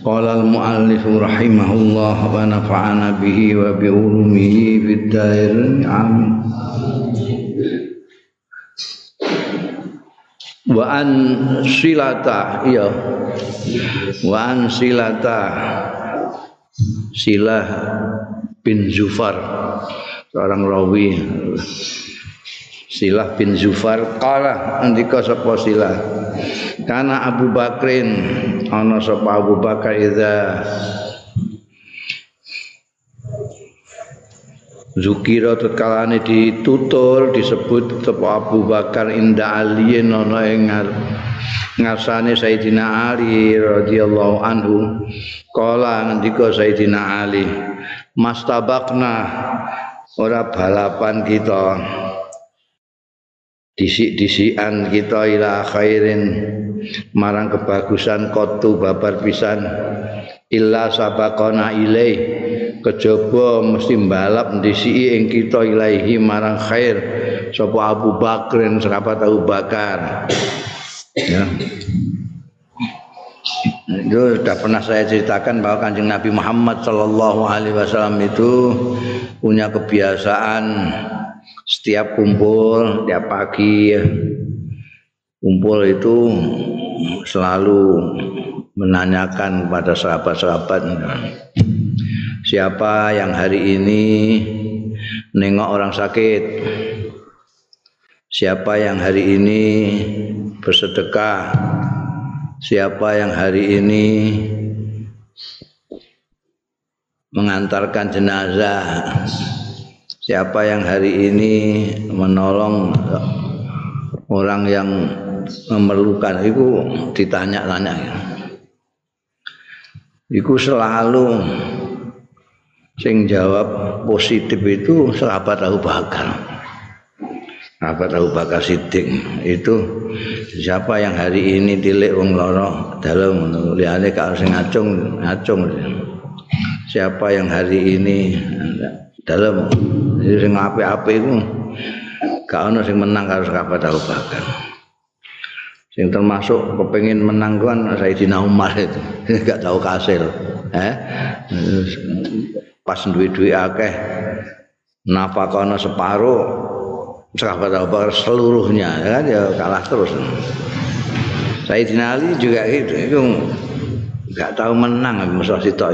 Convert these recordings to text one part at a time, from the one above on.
Qala al-muallif rahimahullah wa nafa'ana bihi wa bi ulumihi fid dhairin amin. Wa an silata iya. Wa an silata Silah bin Zufar seorang rawi Silah bin Zufar kala andika sapa Silah karena Abu Bakrin ana sapa Abu Bakar idza Zukira tetkalane ditutur disebut sapa Abu Bakar inda Ali ana ing ngasane Sayyidina Ali radhiyallahu anhu. Kala ngendika Sayyidina Ali mastabakna ora balapan kita disik-disikan kita ila khairin marang kebagusan kotu babar pisan. Illa sabakona ilai kejaba mesti balap disiki ing kita ilaihi marang khair. Sapa Abu Bakrin sahabat Abu Bakar. Ya. Itu sudah pernah saya ceritakan bahwa kanjeng Nabi Muhammad Shallallahu Alaihi Wasallam itu punya kebiasaan setiap kumpul tiap pagi ya, kumpul itu selalu menanyakan kepada sahabat-sahabat siapa yang hari ini nengok orang sakit? Siapa yang hari ini bersedekah? Siapa yang hari ini mengantarkan jenazah? Siapa yang hari ini menolong orang yang memerlukan. Itu ditanya-tanya. Itu selalu sing jawab positif itu sahabat Abu Bakar. Sahabat Abu Bakar Siddiq. Itu siapa yang hari ini dilek wong loro dalam liyane kalau sing ngacung ngacung. Siapa yang hari ini dalam sing apik-apik iku gak ono sing menang karo sahabat Abu Bakar sing termasuk kepengin menang kan Sayyidina Umar itu. Gak tahu kasil eh? Pas duwe-duwe akeh nafakono separuh sahabat Bakar seluruhnya ya kan? Ya kalah terus. Sayyidina Ali juga gitu itu enggak tahu menang musuh itu.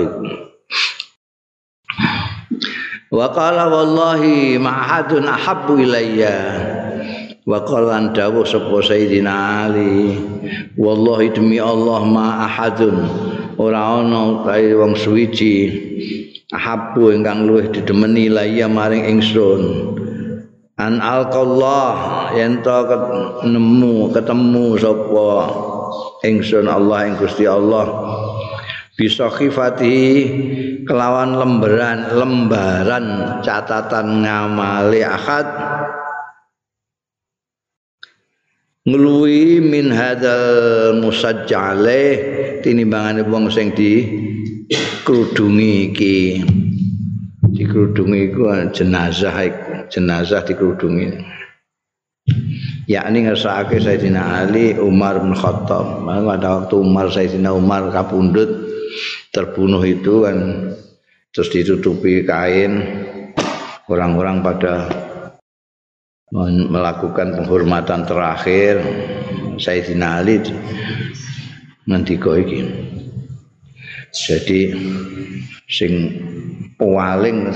Wa qala wallahi ma'adun ahabbu ilayya wa qala an dawuh sapa Sayyidina Ali wallahi demi Allah ma ahadun. Ora ana kae wong suwiji ahabbu ingkang luwih didemeni ilayya maring ingsun. An alqallah yen to nemu ketemu sapa ingsun Allah ing Gusti Allah. Bisa khifati kelawan lembaran lembaran catatan ngamali ahad ngeluwi min hadal musajjale tinimbangane wong sing di krudungi iki. Dikrudungi iku jenazah jenazah dikrudungi yakni ngersakake Sayyidina Ali Umar bin Khattab. Pada waktu Umar Sayyidina Umar kapundut terbunuh itu kan terus ditutupi kain. Orang-orang pada melakukan penghormatan terakhir Sayyidina Ali ngendika iki. Jadi sing paling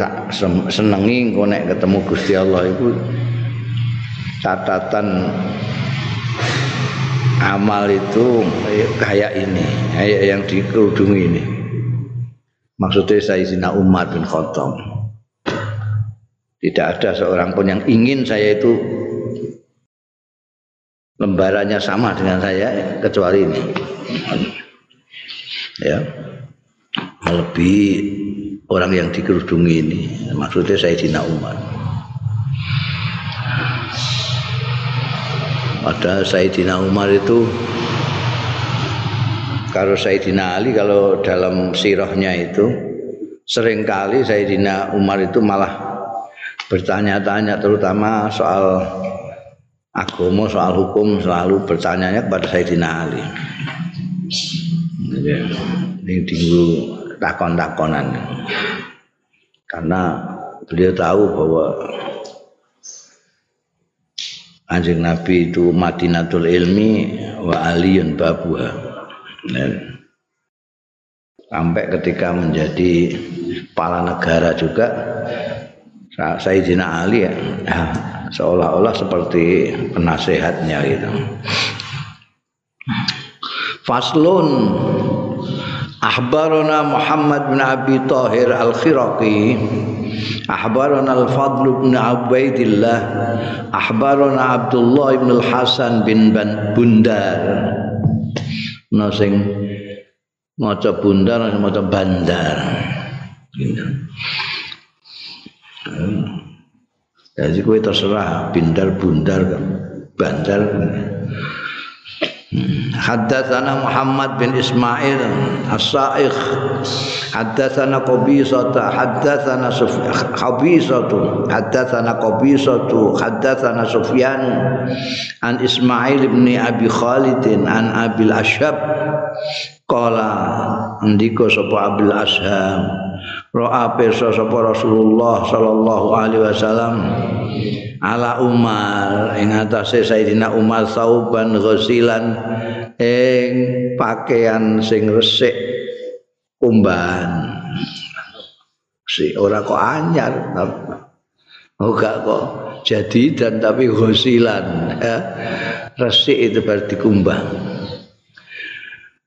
senengi engko nek ketemu Gusti Allah itu catatan amal itu kayak ini kayak yang dikerudungi ini. Maksudnya Sayyidina Umar bin Khattab tidak ada seorang pun yang ingin saya itu lembarannya sama dengan saya kecuali ini. Ya. Lebih orang yang dikerudungi ini. Maksudnya Sayyidina Umar. Padahal Sayyidina Umar itu kalau Sayyidina Ali kalau dalam sirahnya itu sering kali Sayyidina Umar itu malah bertanya-tanya terutama soal agama soal hukum selalu bertanya kepada Sayyidina Ali. Ini tinggu takon-takonan. Karena beliau tahu bahwa anjing Nabi itu Madinatul Ilmi wa aliyun babuha. Sampai ketika menjadi kepala negara juga Sayyidina Ali ya, seolah-olah seperti penasehatnya gitu. Faslun. Ahbarana Muhammad bin Abi Tahir Al-Khiraqi. Ahbarana Al-Fadl bin Ubaidillah. Ahbarana Abdullah bin Al-Hasan bin Bundar. Nah sing maca bundar maca bandar Jadi kowe terserah bindar bundar kan. Bandar Haddatsana Muhammad bin Ismail As-Sa'ikh. Haddatsana Qabisata Haddatsana Qabisatu Haddatsana Qabisatu Haddatsana Sufyan. An Ismail bin Abi Khalid An Abil Ashab. Qala Andika sapa Abil Ashab Ro'a pirsa sapa Rasulullah sallallahu alaihi wasallam ala Umar. Ing atase Sayyidina Umar sauban ghasilan ing pakaian sing resik kumban si ora kok anyar. Oh gak kok jadi dan tapi ghasilan ya. resik itu berarti kumbang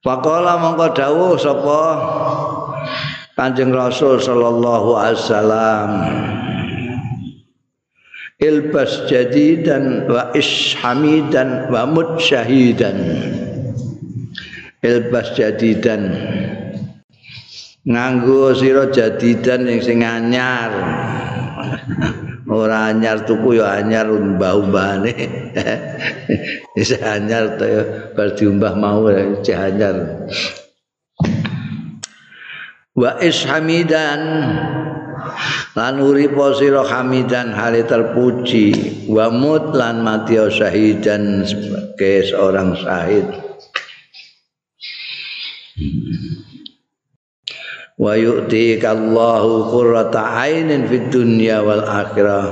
Pakola mongko dawuh sapa Kanjeng Rasul sallallahu alaihi wasallam. Ilbas jadidan wa ishamidan wa mutsyahidan. Ilbas jadidan. Nganggo sira jadidan yang sing anyar. Ora anyar tuku ya anyar umbah-umbahane. Wis anyar to ya bar diumbah mau cek anyar wa ishamidan lan uripa sira hamidan hale terpuji. Wa mut lan mati syahidan sebagai seorang syahid. Wa yu'tika Allahu qurrata ainin fid dunya wal akhirah.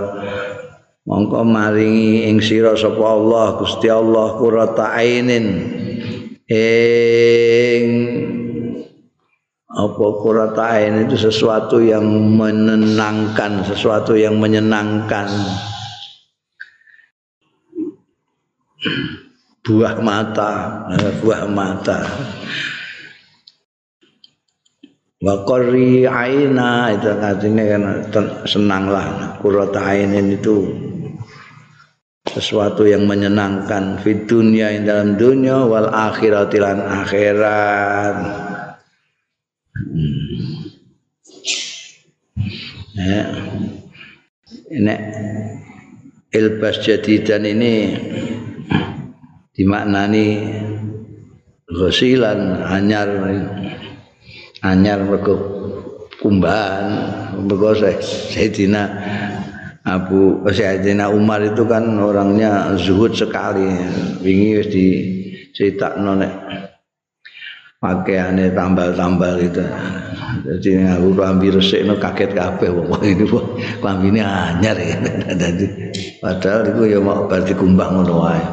Mongko maringi ing sira sapa Allah Gusti Allah qurrata ainin. Ing apa quratain itu sesuatu yang menenangkan sesuatu yang menyenangkan. Buah mata buah mata. Wa qari aina itu artinya kan senanglah. Quratain itu sesuatu yang menyenangkan. Di dunia dalam dunia wal akhirat akhirat ya. ini ilbas jadidan ini dimaknani ghasilan anyar anyar mergo kumbahan mergo Sayyidina Abu Sayyidina Umar itu kan orangnya zuhud sekali wingi wis diceritakno nek pakaiannya tambal-tambal itu jadi aku klambi resik no kaget kabeh wah ini klambi ini anyar ya. Padahal itu ya mau berarti kumbang ngono wae.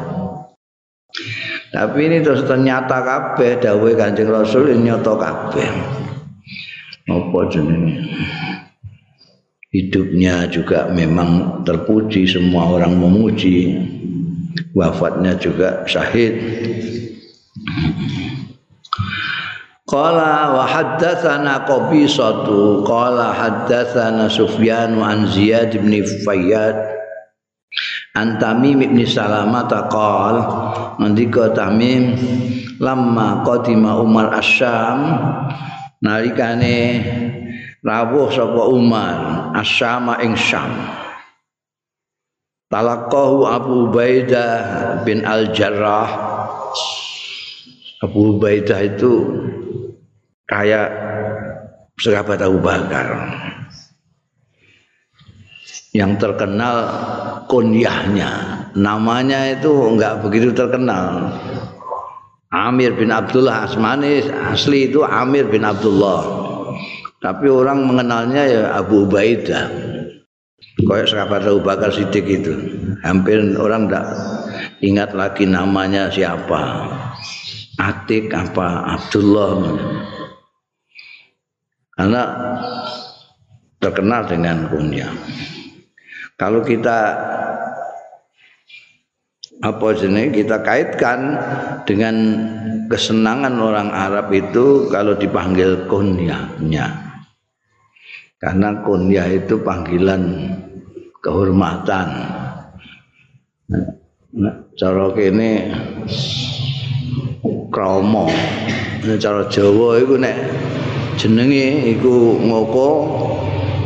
Tapi ini terus ternyata kabeh dawuh Kanjeng Rasul ini nyata kabeh. Apa jenenge? Hidupnya juga memang terpuji semua orang memuji. Wafatnya juga syahid Qala wa haddatsana Qabisatu qala haddatsana Sufyan an Ziyad bin Fayyad an Tamim bin Salamah taqal ngendika Tamim lamma qadima Umar Asyam nalikane rawuh sapa Umar asyama ing Syam. Talaqahu Abu Ubaidah bin Al-Jarrah Abu Ubaidah itu kayak sahabat Abu Bakar. Yang terkenal kunyahnya. Namanya itu enggak begitu terkenal. Amir bin Abdullah Asmani asli itu Amir bin Abdullah. Tapi orang mengenalnya ya Abu Ubaidah. Kayak sahabat Abu Bakar Siddiq itu. Hampir orang enggak ingat lagi namanya siapa Atik apa Abdullah karena terkenal dengan kunyah kalau kita apa jenis kita kaitkan dengan kesenangan orang Arab itu kalau dipanggil kunyahnya. Karena kunyah itu panggilan kehormatan. Nah, cara kene kromo cara Jawa itu nek jenenge iku ngoko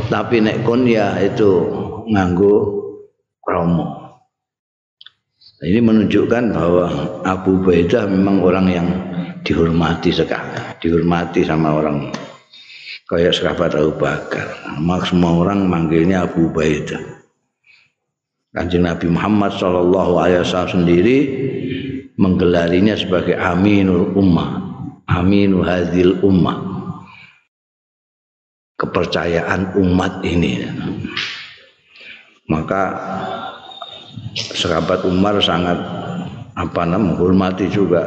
tapi nek kunyah itu nganggo kromo. Ini menunjukkan bahwa Abu Ubaidah memang orang yang dihormati sekali, dihormati sama orang kayak sahabat Abu Bakar. Mak semua orang manggilnya Abu Ubaidah. Kanjeng Nabi Muhammad Shallallahu Alaihi Wasallam sendiri menggelarinya sebagai Aminul Ummah, Aminu Hadil Ummah, kepercayaan umat ini. Maka sahabat Umar sangat apa namanya menghormati juga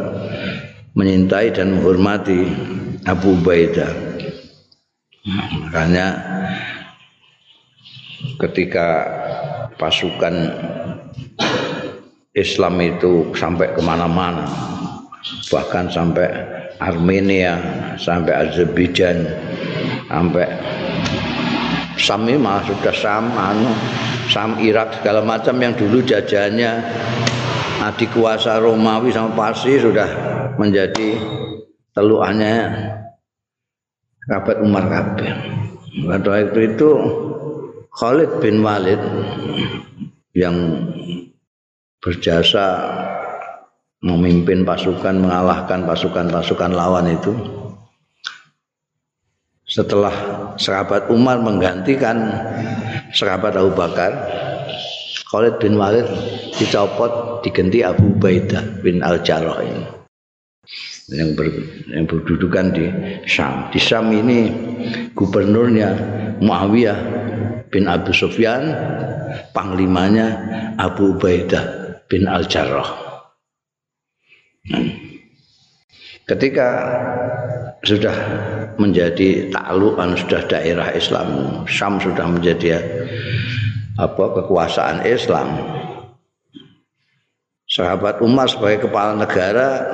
menyintai dan menghormati Abu Ubaidah. Makanya ketika pasukan Islam itu sampai ke mana-mana bahkan sampai Armenia sampai Azerbaijan sampai Sam ini malah sudah Sam anu Sam Irak segala macam yang dulu jajahannya adik kuasa Romawi sama Parsi sudah menjadi teluannya Kabat Umar Kabir. Pada waktu itu Khalid bin Walid yang berjasa memimpin pasukan mengalahkan pasukan-pasukan lawan itu. Setelah sahabat Umar menggantikan sahabat Abu Bakar Khalid bin Walid dicopot diganti Abu Ubaidah bin Al-Jarrah ini. Yang, ber, yang berdudukan di Syam. Di Syam ini gubernurnya Muawiyah bin Abu Sufyan panglimanya Abu Ubaidah bin Al-Jarrah. Ketika sudah menjadi taklukan sudah daerah Islam Syam sudah menjadi apa kekuasaan Islam sahabat Umar sebagai kepala negara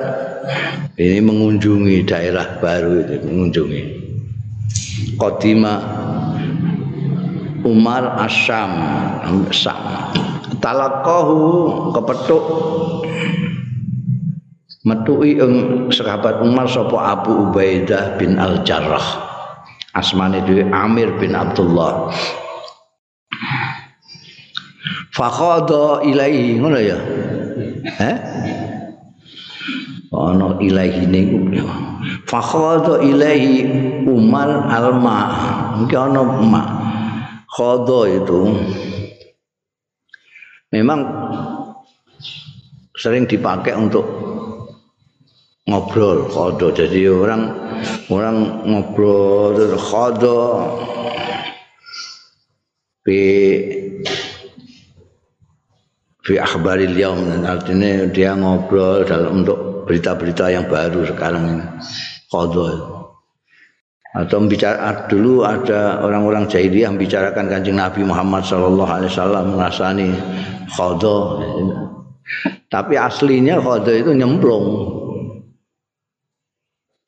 ini mengunjungi daerah baru itu mengunjungi Qadima Umar Asyam Syam talaqahu kepetuk. Metuki ing sahabat Umar sapa Abu Ubaidah bin Al-Jarrah. Asmane dhewe Amir bin Abdullah. Fakhadha ilaihi ngono ya? Eh ana ilaihi niku fakhadha ilaihi Umar alma. Iki ana ma. Khadha itu memang sering dipakai untuk ngobrol khodo jadi orang orang ngobrol khodo bi fi akhbaril yaum. Artinya dia ngobrol dalam untuk berita-berita yang baru sekarang ini. Khodo atau bicara dulu ada orang-orang jahiliyah membicarakan kanjeng Nabi Muhammad Shallallahu Alaihi Wasallam merasani khodo tapi aslinya khodo itu nyemplung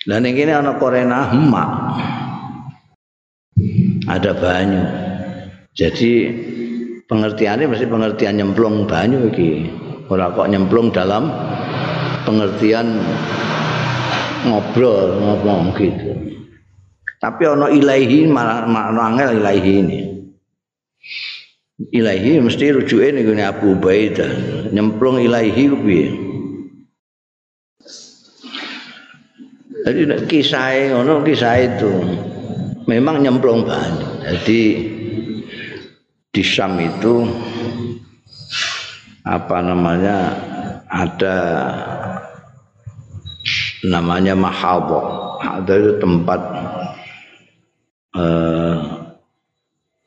dan yang ini anak korena emak. Ada banyu. Jadi pengertiannya mesti pengertian nyemplung banyu iki. Ora kok nyemplung dalam pengertian ngobrol ngomong gitu. Tapi ana ilahi makna angel ilahi ini. Ilahi mesti rujuke ning Abu Ubaidah. Nyemplung ilahi ku piye? Jadi kisah ngono kisah itu memang nyemplung banget. Jadi di Syam itu apa namanya ada namanya Mahabo. Ada itu tempat eh,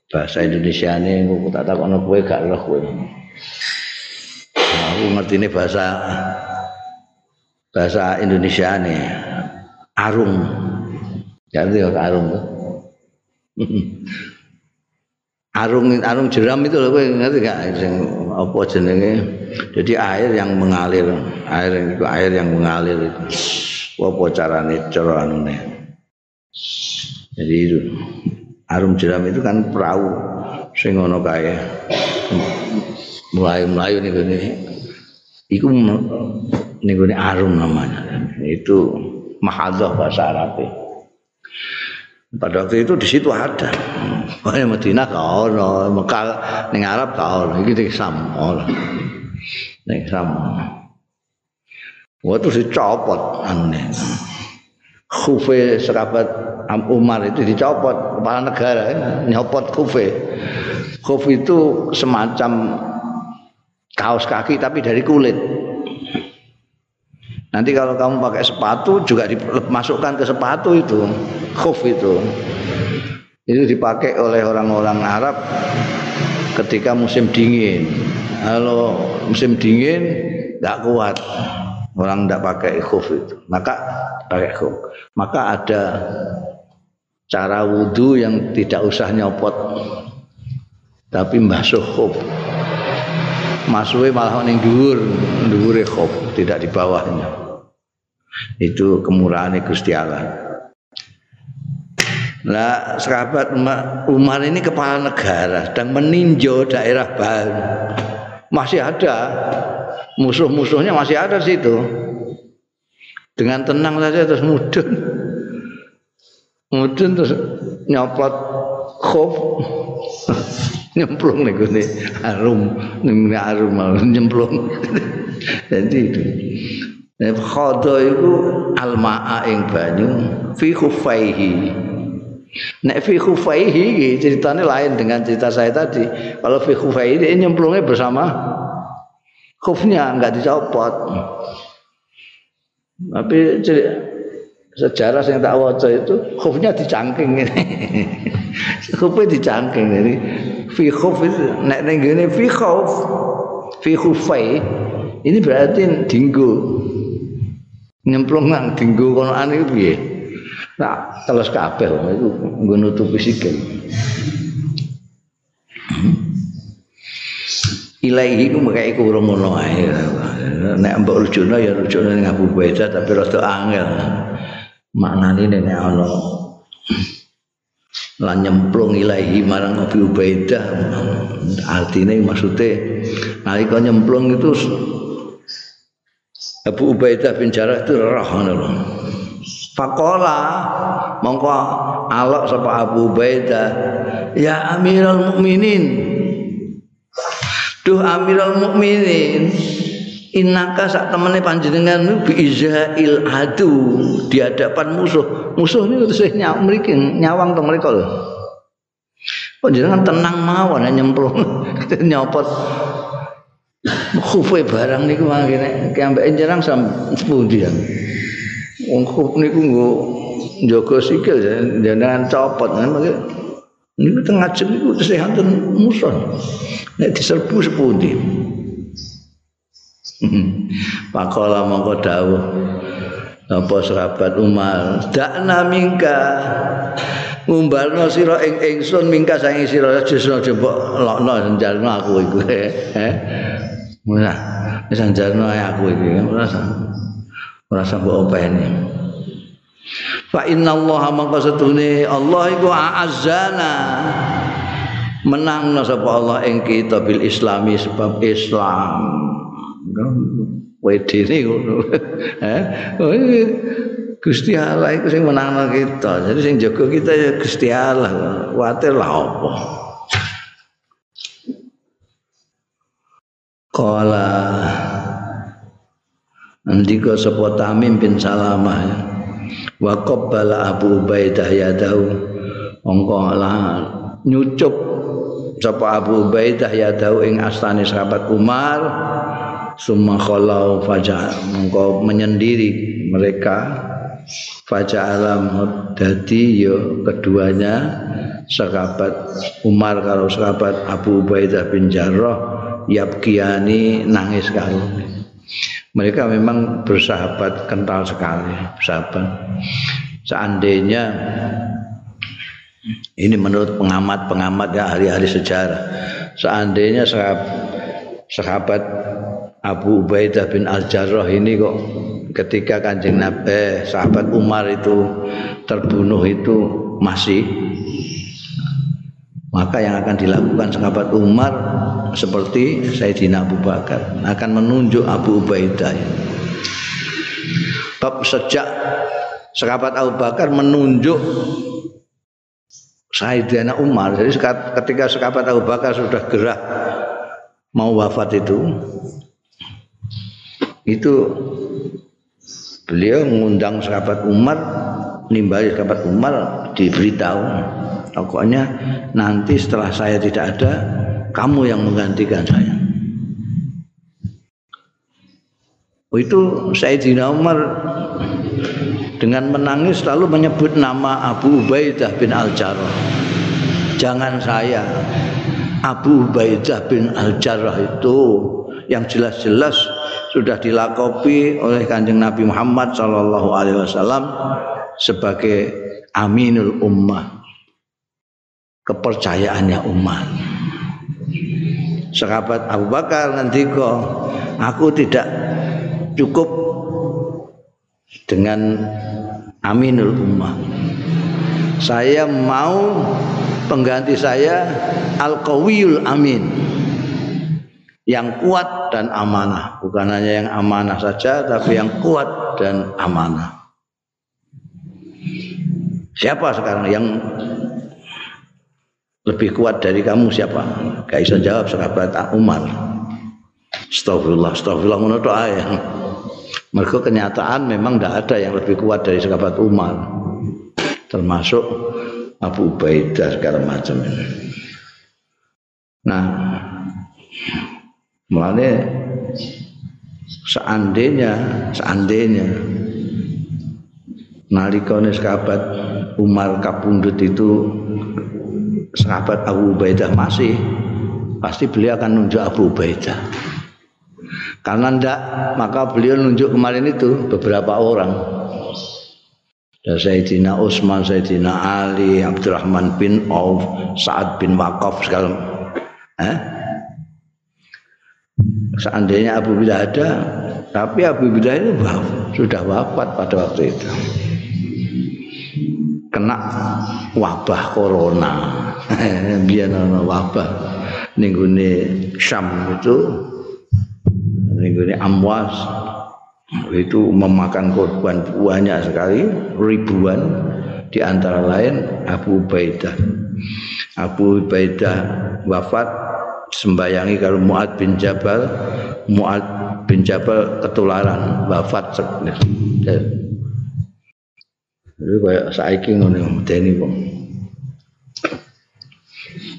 bahasa Indonesia ini aku tak tahu anak gue gak loh gue aku ngerti ini bahasa bahasa Indonesia nih arung ya itu arung arung arung jeram itu loh gue ngerti gak? Apa jenenge? Jadi air yang mengalir air itu air yang mengalir itu. Apa caranya cara jadi itu Arum jeram itu kan perahu sing ngono kae. Mulai-mulai niku iku niku arum namanya. Itu mahadzah bahasa Arab. Pada waktu itu di situ ada. Oh, Madinah kau no, Mekah ning Arab kau no, iki ning Sam. Ning Sam. Waktu dicopot aneh. Khufe serabat Umar itu dicopot kepala negara nyopot kufe. Kufe itu semacam kaos kaki tapi dari kulit. Nanti kalau kamu pakai sepatu juga dimasukkan ke sepatu itu khuf itu. Itu dipakai oleh orang-orang Arab ketika musim dingin. Kalau musim dingin nggak kuat orang tidak pakai khuf itu. Maka pakai khuf. Maka ada cara wudhu yang tidak usah nyopot. Tapi mbasuh khuf. Masuknya malah ning dhuwur dhuwure khuf tidak di bawahnya. Itu kemurahan Gusti Allah. Nah, sahabat Umar ini kepala negara dan meninjau daerah baru. Masih ada musuh-musuhnya masih ada situ. Dengan tenang saja terus mudun. Mudun terus nyopot khuf. Nyemplung nih gue harum nih harum nyemplung. Jadi itu. Khodo itu almaa ing banyu fi khufaihi. Nek fi khufaihi ceritanya lain dengan cerita saya tadi. Kalau fi khufaihi dia nyemplungnya bersama khufnya nggak dicopot. Tapi sejarah yang tak waca itu khufnya dicangking ini. khufnya dicangking jadi fi khuf itu nek ning ngene fi khuf fi khufai. Ini berarti dinggo. Nyemplung nang dinggo kono ane piye? Nah terus kabeh itu nggo nutupi sikil ilaihi ku mengke iku ngono ae. Nek mbok rujukno ya rujukno ning Abu Baidah tapi rada angel. Maknane nek ana. Lan nyemplung ilahi marang Abu Ubaidah. Artinya maksudnya nalika nyemplung itu Abu Ubaidah bin Jarrah itu ngono Fakola mongko alok sapa Abu Ubaidah ya Amirul Mukminin Duh Amirul Mukminin Inaka sak temene panjenengan bi izail adu di hadapan musuh. Musuh ini terus nyaw mriki nyawang to mereka lho. Panjenengan tenang mawon nyemplung nyopot khufe barang niku mangkene ki ambek jenengan sam pundi ya. Wong khuf niku nggo njaga sikil jenengan copot niku tengah jam niku enten musuh. Nek diserbu sepundi. Pakola mongko dawuh apa sahabat Umar? Dakna mingka. Ngumbarno sira ing ingsun mingka saking sira jesna jembok lokno njalno aku iku. Eh ora wis njalno aku iki ora usah ora usah mbok openi. Fa inna Allah mangka setune Allah iku azzana menangno sapa Allah ing kita bil islami sebab Islam wedi ngono. Eh? Gusti Allah itu sing kita. Jadi sing jaga kita ya Gusti Allah. Kuatir lah apa. Kala Andika sapa Tamim bin Salamah. Wa qabbala Abu Ubaidah yadahu. Lah nyucup sapa Abu Ubaidah yadahu ing astane sahabat Umar summa khalau faja mongko menyendiri mereka. Faja alam dadi yo keduanya sahabat Umar kalau sahabat Abu Ubaidah bin Jarrah yabkiani nangis karo. Mereka memang bersahabat kental sekali bersahabat. Seandainya ini menurut pengamat-pengamat ya hari-hari sejarah. Seandainya sahabat, Abu Ubaidah bin Al-Jarrah ini kok ketika kanjeng Nabi eh, sahabat Umar itu terbunuh itu masih maka yang akan dilakukan sahabat Umar seperti Sayyidina Abu Bakar. Akan menunjuk Abu Ubaidah. Bab sejak sahabat Abu Bakar menunjuk Sayyidina Umar. Jadi ketika sahabat Abu Bakar sudah gerah mau wafat itu itu beliau mengundang sahabat Umar nimbali sahabat Umar diberitahu pokoknya nanti setelah saya tidak ada kamu yang menggantikan saya. Oh, itu Sayyidina Umar dengan menangis selalu menyebut nama Abu Ubaidah bin Al-Jarrah. Jangan saya Abu Ubaidah bin Al-Jarrah itu yang jelas-jelas sudah dilakopi oleh kanjeng Nabi Muhammad Shallallahu Alaihi Wasallam sebagai aminul ummah kepercayaannya umat. Sahabat Abu Bakar nanti kok aku tidak cukup dengan aminul ummah. Saya mau pengganti saya al-qawiyul amin. Yang kuat dan amanah. Bukan hanya yang amanah saja tapi yang kuat dan amanah. Siapa sekarang yang lebih kuat dari kamu? Siapa? Gak jawab sahabat Umar. Astagfirullah, astagfirullah menurut ayah mereka kenyataan memang tidak ada yang lebih kuat dari sahabat Umar. Termasuk Abu Ubaidah segala macam nah Mulane seandainya seandainya nalikane sahabat Umar kapundut itu sahabat Abu Ubaidah masih pasti beliau akan nunjuk Abu Ubaidah karena ndak maka beliau nunjuk kemarin itu beberapa orang. Dan Sayyidina Utsman, Sayyidina Ali, Abdurrahman bin Auf, Sa'ad bin Waqaf segala eh? seandainya Abu Bidah ada tapi Abu Bidah itu sudah wafat pada waktu itu. Kena wabah corona. Biar wabah. Ninggune Syam itu ninggune Amwas. Itu memakan korban banyak sekali ribuan. Di antara lain Abu Ubaidah. Abu Ubaidah wafat sembayangi kalau Muad bin Jabal. Muad bin Jabal ketularan wafat. Jadi kayak saiki ngono medeni kok.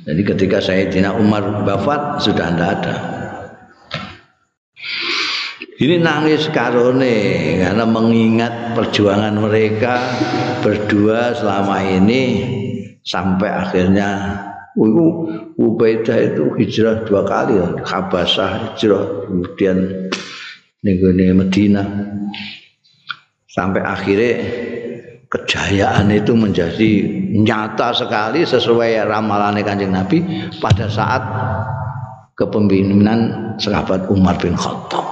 Jadi ketika Sayyidina Umar wafat sudah tidak ada ini nangis karone karena mengingat perjuangan mereka berdua selama ini sampai akhirnya Itu Ubaidah itu hijrah dua kali ya. Habasah hijrah kemudian nih Medina sampai akhirnya kejayaan itu menjadi nyata sekali sesuai ramalan kanjeng Nabi pada saat kepemimpinan sahabat Umar bin Khattab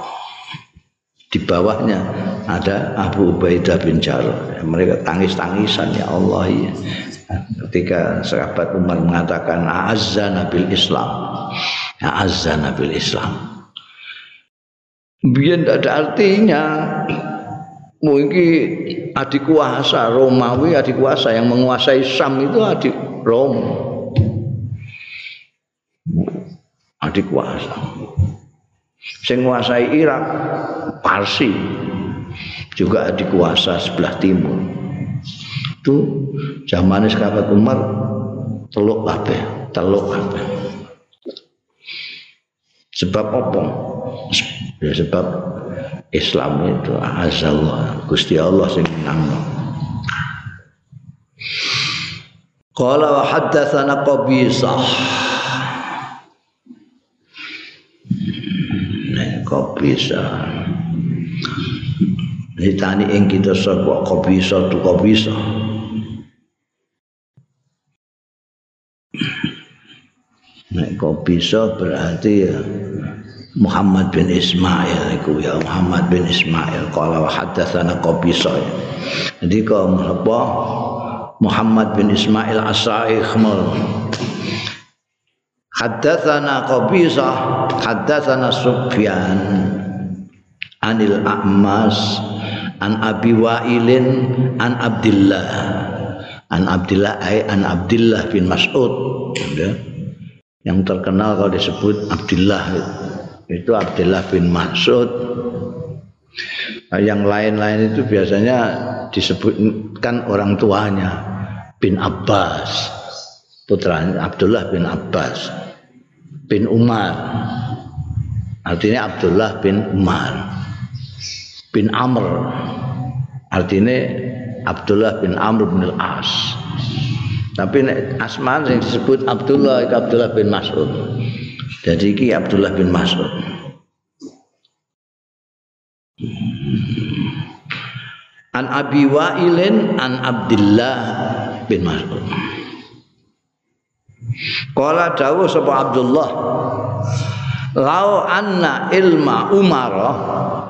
di bawahnya ada Abu Ubaidah bin Jarrah. Mereka tangis-tangisan ya Allah ya ketika sahabat Umar mengatakan azza nabil Islam. Azza nabil Islam. Biar tidak ada artinya. Mungkin adik kuasa Romawi adik kuasa yang menguasai Sam itu adik Rom. Adik kuasa sing menguasai Irak Parsi. Juga adik kuasa sebelah timur. Itu zaman sahabat Umar teluk kabeh teluk kabeh. Sebab apa? Ya sebab Islam itu azallah Gusti Allah sing menang Qala wa haddatsana Qabisah Nek Qabisah Ditani ing kita sapa Qabisah tu Qabisah Nek Qabisah berarti ya Muhammad bin Ismail iku ya Muhammad bin Ismail. Qala wa hadatsana Qabisa jadi kok apa Muhammad bin Ismail As-Sa'ikh Haddatsana Qabisa haddatsana Sufyan Anil A'mas an Abi Wa'ilin an Abdullah an Abdullah ay an Abdullah bin Mas'ud. Ya. yang terkenal kalau disebut Abdullah itu Abdullah bin Mas'ud. Nah, yang lain-lain itu biasanya disebutkan orang tuanya bin Abbas. Putranya Abdullah bin Abbas bin Umar. Artinya Abdullah bin Umar. Bin Amr. Artinya Abdullah bin Amr bin Al-As. Tapi asma yang disebut Abdullah itu Abdullah bin Mas'ud. Jadi iki Abdullah bin Mas'ud. An Abi Wa'ilin an Abdullah bin Mas'ud. Kala dawuh sapa Abdullah Lau anna ilma Umar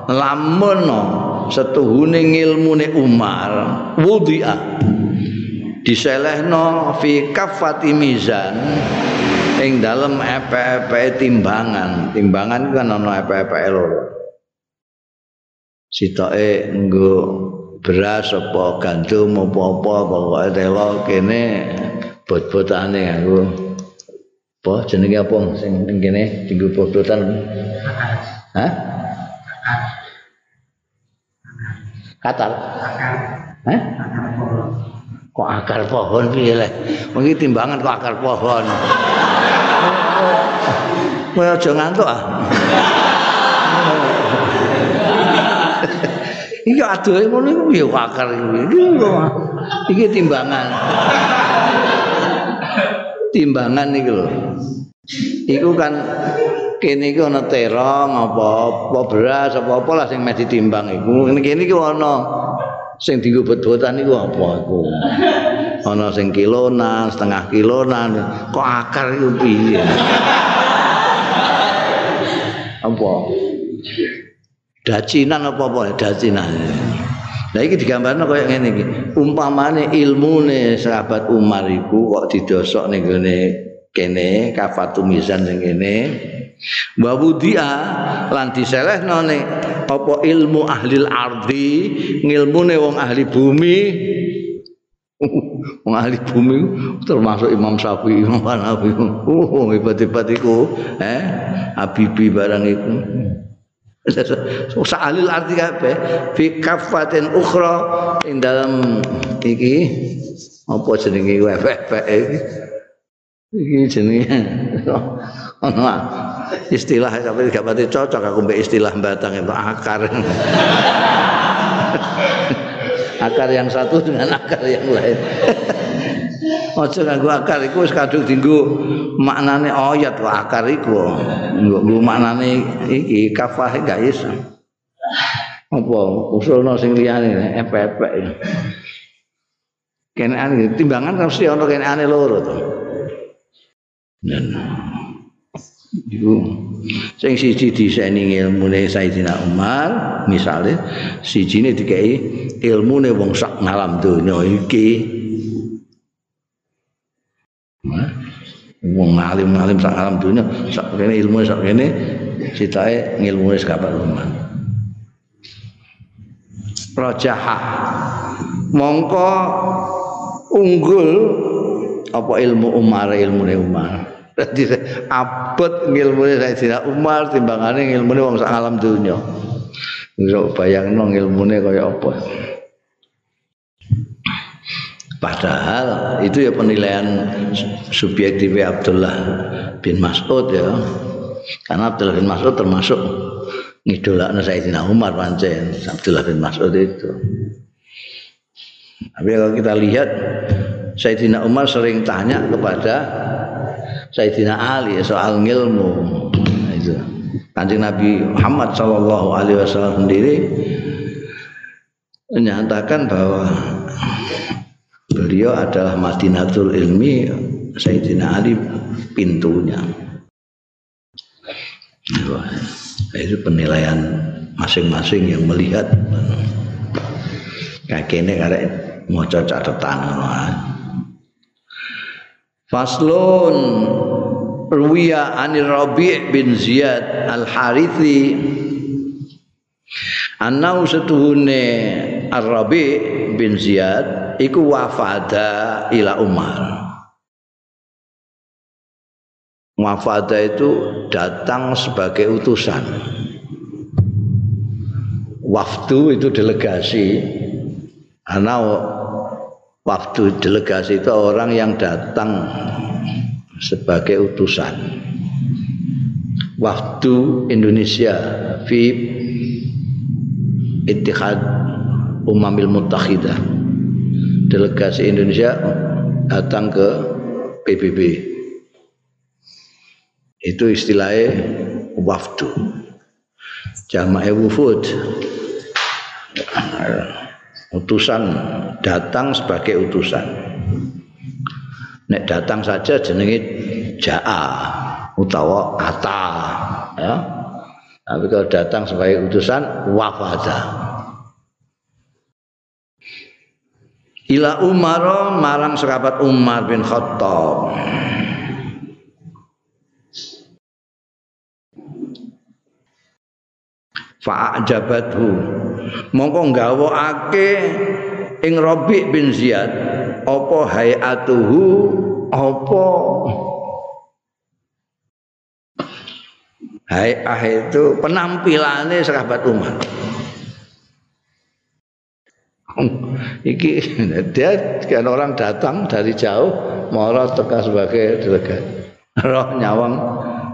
lamun setuhune ngilmune Umar wudhi'a diselehno fi kafati mizan ing dalem epe-epe timbangan. Timbangan kan ana epe-epe loro. Sitoke nggo beras apa gandum apa-apa pokoke telo kene bot-botane aku. Apa jenenge apa sing ning kene dienggo bot-botan? Hah? Katal. Hah? Kok akar pohon piye le? Mungkin timbangan kok akar pohon. Kowe aja ngantuk ah. Iki adohe ngono iku ya akar iki. Iki timbangan. Timbangan iki lho. Iku kan kene iki ana terong apa apa beras apa apa lah sing mesti ditimbang iku. Kene iki ana sing dienggo botan iku apa iku? Ana sing kilonan, setengah kilonan. Kok akar iku piye? apa? Dacinan apa apa? Dacinan. Nah iki digambarno kaya ngene iki. Umpamane ilmune sahabat Umar iku kok didosok ning gone kene kafatu mizan sing kene. Wa wudia lan diselehno ning apa ilmu ahli ardi, ngilmune wong ahli bumi. wong ahli bumi termasuk Imam Syafi'i, Imam Hanafi. Oh, hebat-hebat iku, eh, Habibi barang iku. Sa'alil arti kabeh. Fi kafatin ukhra ing dalam iki. Apa jenenge wefek iki. Iki jenenge. Ono istilah tapi gak pati cocok. Aku mbek istilah batang itu akar. Akar yang satu dengan akar yang lain. Ojo nganggo akar iku wis kadung dienggo maknane ayat kok akar iku. Nggo maknane iki kafah gak iso. Apa usulno sing liyane epek-epek. Kenane timbangan mesti ana kenane loro to. Dan iku sing siji diseni ilmune Sayyidina Umar misale sijine dikai ilmune wong sak ngalam donya iki wong alim-alim sak alam dunia sak kene ilmu sak kene sitae ngilmune sekabat rumah rajaha mongko unggul apa ilmu Umar ilmu Umar Jadi abot ngilmune Sayyidina Umar timbangane ngilmune wong sak alam dunya. Iso bayangno ngilmune kaya apa. Padahal itu ya penilaian subjektif Abdullah bin Mas'ud ya. Karena Abdullah bin Mas'ud termasuk ngidolaknya Sayyidina Umar pancen Abdullah bin Mas'ud itu. Tapi kalau kita lihat Sayyidina Umar sering tanya kepada Sayyidina Ali soal ilmu. Itu. Kanjeng Nabi Muhammad Shallallahu Alaihi Wasallam sendiri menyatakan bahwa beliau adalah Madinatul Ilmi Sayyidina Ali pintunya. Itu penilaian masing-masing yang melihat ini karek mau catatan Faslun Ruwiya anir Rabi' bin Ziyad al-Harithi Annau setuhune Ar-Rabi' bin Ziyad Iku wafada ila Umar. Wafada itu datang sebagai utusan. Wafdu itu delegasi. Karena waktu delegasi itu orang yang datang sebagai utusan. Waktu Indonesia fi Ittihad Umamil Mutakhidah delegasi Indonesia datang ke PBB itu istilahnya wafdu. Jamaah wufud. Utusan datang sebagai utusan. Nek datang saja jenenge jaa utawa ata ya. Tapi kalau datang sebagai utusan wafada ila Umar marang sahabat Umar bin Khattab. Fa'ajabathu. Mongko gawokake ing Rabi bin Ziyad. Apa hayatuhu? Apa? Hayah itu penampilannya sahabat Umar iki dia kan orang datang dari jauh mau tekan sebagai delegat. Roh nyawang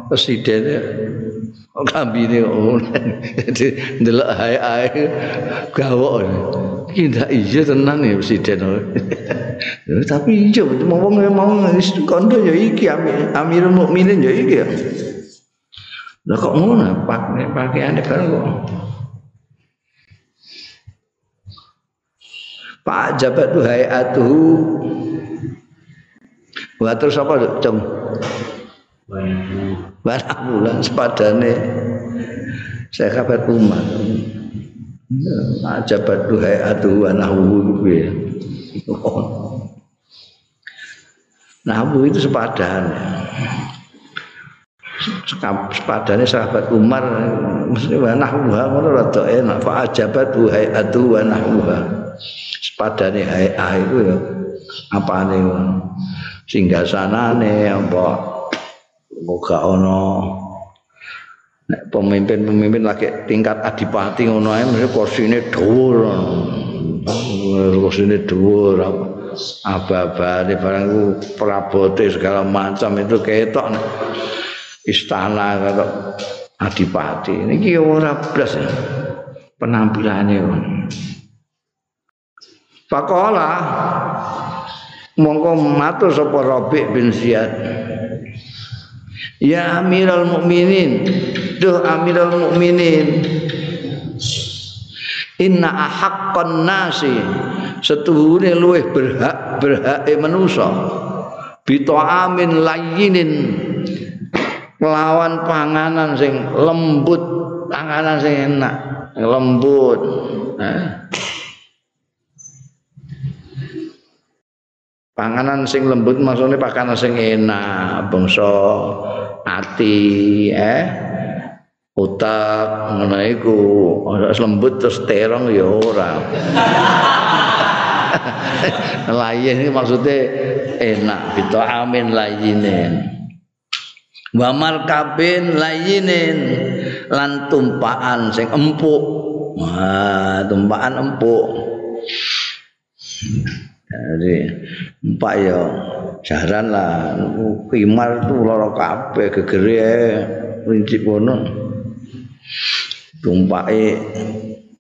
presidennya kambine jadi ndelok hae-hae gawok. Tidak iya tenang ya presiden. Tapi iya mau mau kondo ya iki amirul mukminin ya iki ya. Lah kok ngono pak pakaiane kan kok Pak jabat tu hayatuhu Wah terus apa cung Barang bulan sepadane saya kabar umat. Ajabat duhai adu anahu ya. Nahu itu sepadan. Sepadannya sahabat Umar mesti nahwa ngono rada enak fa ajabat duhai adu wa nahwa. Sepadane hai itu ya apane singgah sanane apa Moga ono nek pemimpin-pemimpin lagi tingkat adipati ngono ae mesti kursine dhuwur. Kursine dhuwur aba-abane barang ku prabote segala macam itu ketok istana karo adipati. Niki ora blas ya. Pakola mongko matur sapa Rabi bin Ziyad. Ya Amirul Mukminin, duh Amirul Mukminin. Inna ahaqqan nasi setuhune luweh berhak berhake manusa. Bita'amin layyinin lawan panganan sing lembut, panganan sing enak, lembut. Eh. Panganan sing lembut maksudnya panganan sing enak, bangsa ati eh otak ngono iku. Lembut terus terong ya ora. Layin ini maksudnya enak bito amin layinin wa markabin layinin lan tumpaan sing empuk. Wah tumpaan empuk jadi empat ya jaran lah. Kimar tuh loro kabeh gegere prinsip ngono tumpake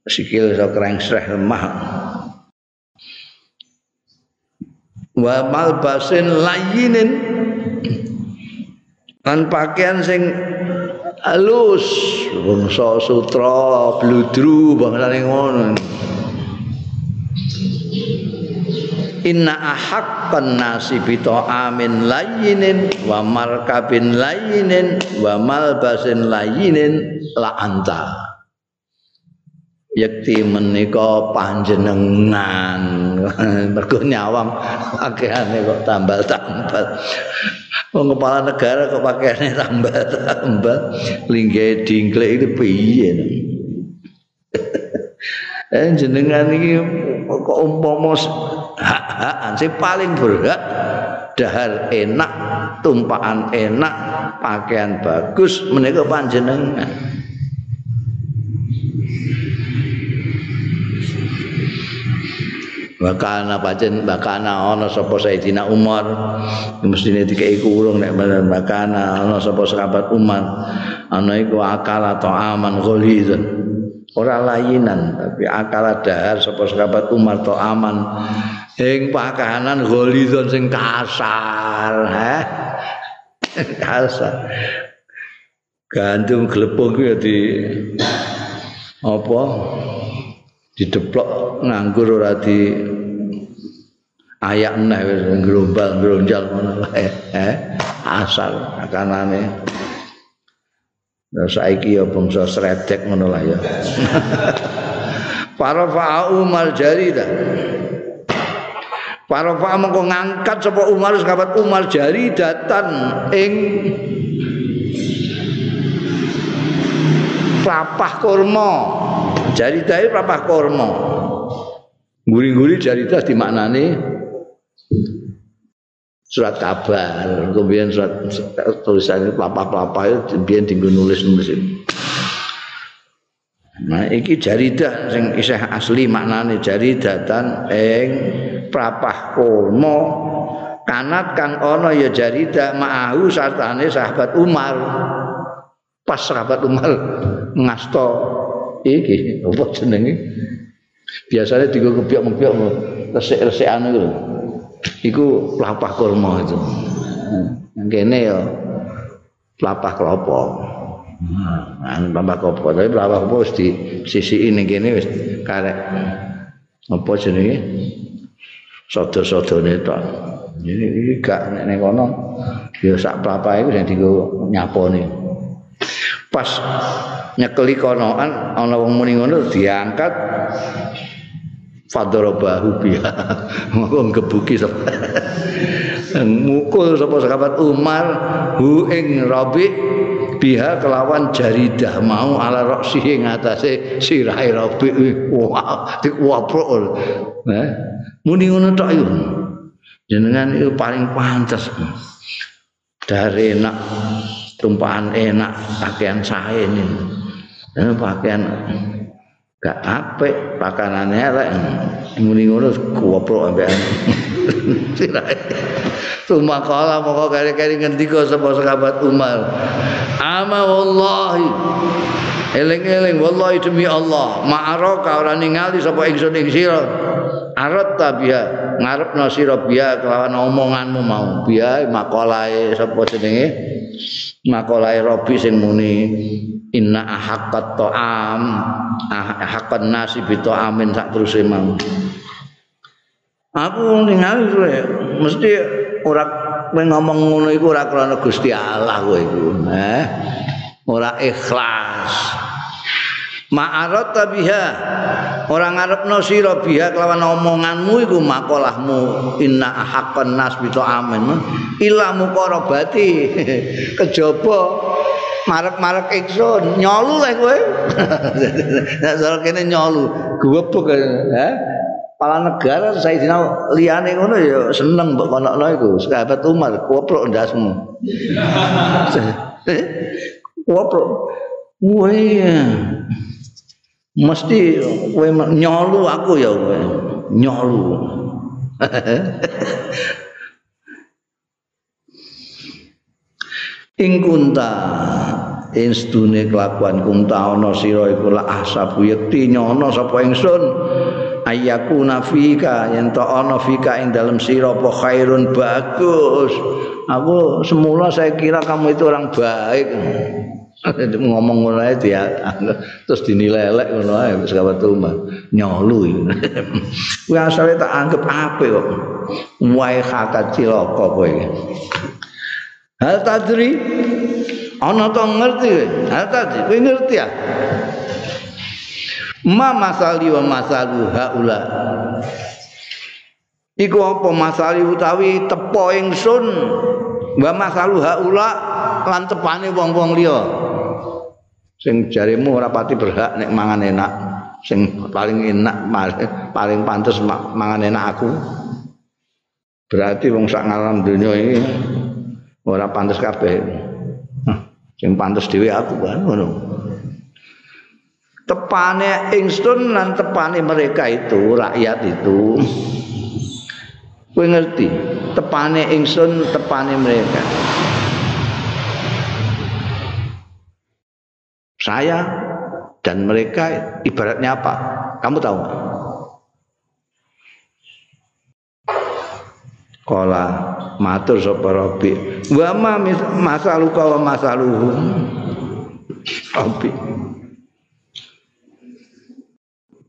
sikil iso krengsreh lemah. Wa malbasin layinin lan pakaian sing halus. Bangsa sutra bludru bangsane ngono Inna ahaqqan nasi bito amin layinin wa markabin layinin wa malbasin layinin la anta. Yakti menika panjenengan. Mergo nyawang pakaiane kok tambal-tambal. Wong kepala negara kok pakaiane tambal-tambal. Lingge dingklek itu piye? Eh jenengan iki kok umpama hak-hakan sing paling berhak. Dahar enak tumpahan enak pakaian bagus menika panjenengan. Bakana pancen bakana ana sapa Sayyidina Umar. Mestine dikeki kurung nek bener bakana ana sapa sahabat Umar. Ana iku akala ta'aman ghalizan ora layinan tapi akala dahar sapa sahabat Umar ta'aman ing pakanan ghalizan sing kasar ha? Kasar. Gandum glepung ku di apa? Dideplok nganggur ora di ayak neh wis gelombal gronjal ngono wae asal kanane Nah, saiki ya bangsa sredek ngono lah ya. Para fa'a Umar jarida. Para fa'a mengko ngangkat sapa Umar sahabat Umar jaridatan ing papah kurma Jaridah itu rapah kormo. Guri-guri jaridah dimaknani surat kabar. Kemudian surat tulisan itu pelapa-pelapa itu kemudian tinggal nulis-nulis itu. Nah, iki jaridah sing isih asli maknane jaridatan ing prapah kono. Kanat kang ana ya jaridah ma'ahu sartane sahabat Umar. Pas sahabat Umar ngasto iki apa jenenge? Biasanya tiga kebiak-kebiak resik-resik anu itu iku pelapah kurma itu. Yang kene ya pelapah kelopo. Nah, pelapah kelopo. Tapi pelapah kelopo di sisi ini kene wis karek. Apa jenenge sodo-sodo itu ini, ini gak nek kono. Ya sak pelapah itu yang tiga nyapone. Pas nyekeli konoan ana wong muni ngono diangkat fadrobahu biha. Wong gebuki sapa. Mukul sapa sahabat Umar hu ing Rabi biha kelawan jaridah mau ala roksi ing atase sirahe Rabi. Wah dikuwaprok eh muni ngono tok iku. Jenengan itu paling pantas dari enak tumpahan enak pakaian saya ini. Ini pakaian gak apik pakanane elek. Muni ngono kuwoprok ambek Tuma kala moko kari-kari ngendika sapa sahabat Umar. Ama wallahi. Eling-eling wallahi demi Allah. Ma'araka ora ningali sapa ingsun ing sira. Arat tabiha ngarepno sira biya kelawan omonganmu mau. Biya makalae sapa jenenge? Makalae Robi sing muni. Inna ahaqqat ta'am. Ahaqqan nasi bi ta'amin sak terus mau. Aku ningali kowe mesti ora ngomong ngono iku ora krana Gusti Allah kowe iku eh? Ora ikhlas ma'arata biha. Orang ngarepno sira biha kelawan omonganmu iku makolahmu. Inna haqqan nas bi amin ila muqarabati kejaba marek-marek ingsun nyolu lah nek soal kene nyolu. Gubuk ya kepala negara Sayyidina liyane ngono ya seneng mbok kono iku. Sahabat Umar koprok ndasmu. Koprok Woi mesti kowe nyolu aku ya kowe. Nyolu. Ing kunta ing sedune kelakuan kunta ana sira iku la ahsabu yakti nyono sapa ingsun? Ayaku nafika yen to ana fika ing dalem sira apa khairun bagus? Aku semula saya kira kamu itu orang baik ngomong ngono ae dia terus dinilai elek ngono ae wis kawat rumah nyolu kuwi asale tak anggap apik kok. Wae kata cilaka kowe Hal tadri? Ana to ngerti hal tadri? Kowe ngerti ya? Ma masali wa masalu haula. Iku apa masali utawi tepo ingsun? Wa masalu haula lan tepane wong-wong liya sing jarimu ora pati berhak nek mangan enak sing paling enak paling pantes mangan enak aku berarti wong sak ngalam dunia ini ora pantes kabeh. Sing pantes dhewe aku kan ngono. Tepane ingsun lan tepane mereka itu, rakyat itu. Kowe ngerti? Tepane ingsun, tepane mereka. Saya dan mereka ibaratnya apa? Kamu tahu? Kala matur sapa Rabbi. Wa ma masaluka wa masaluhum. Rabbi.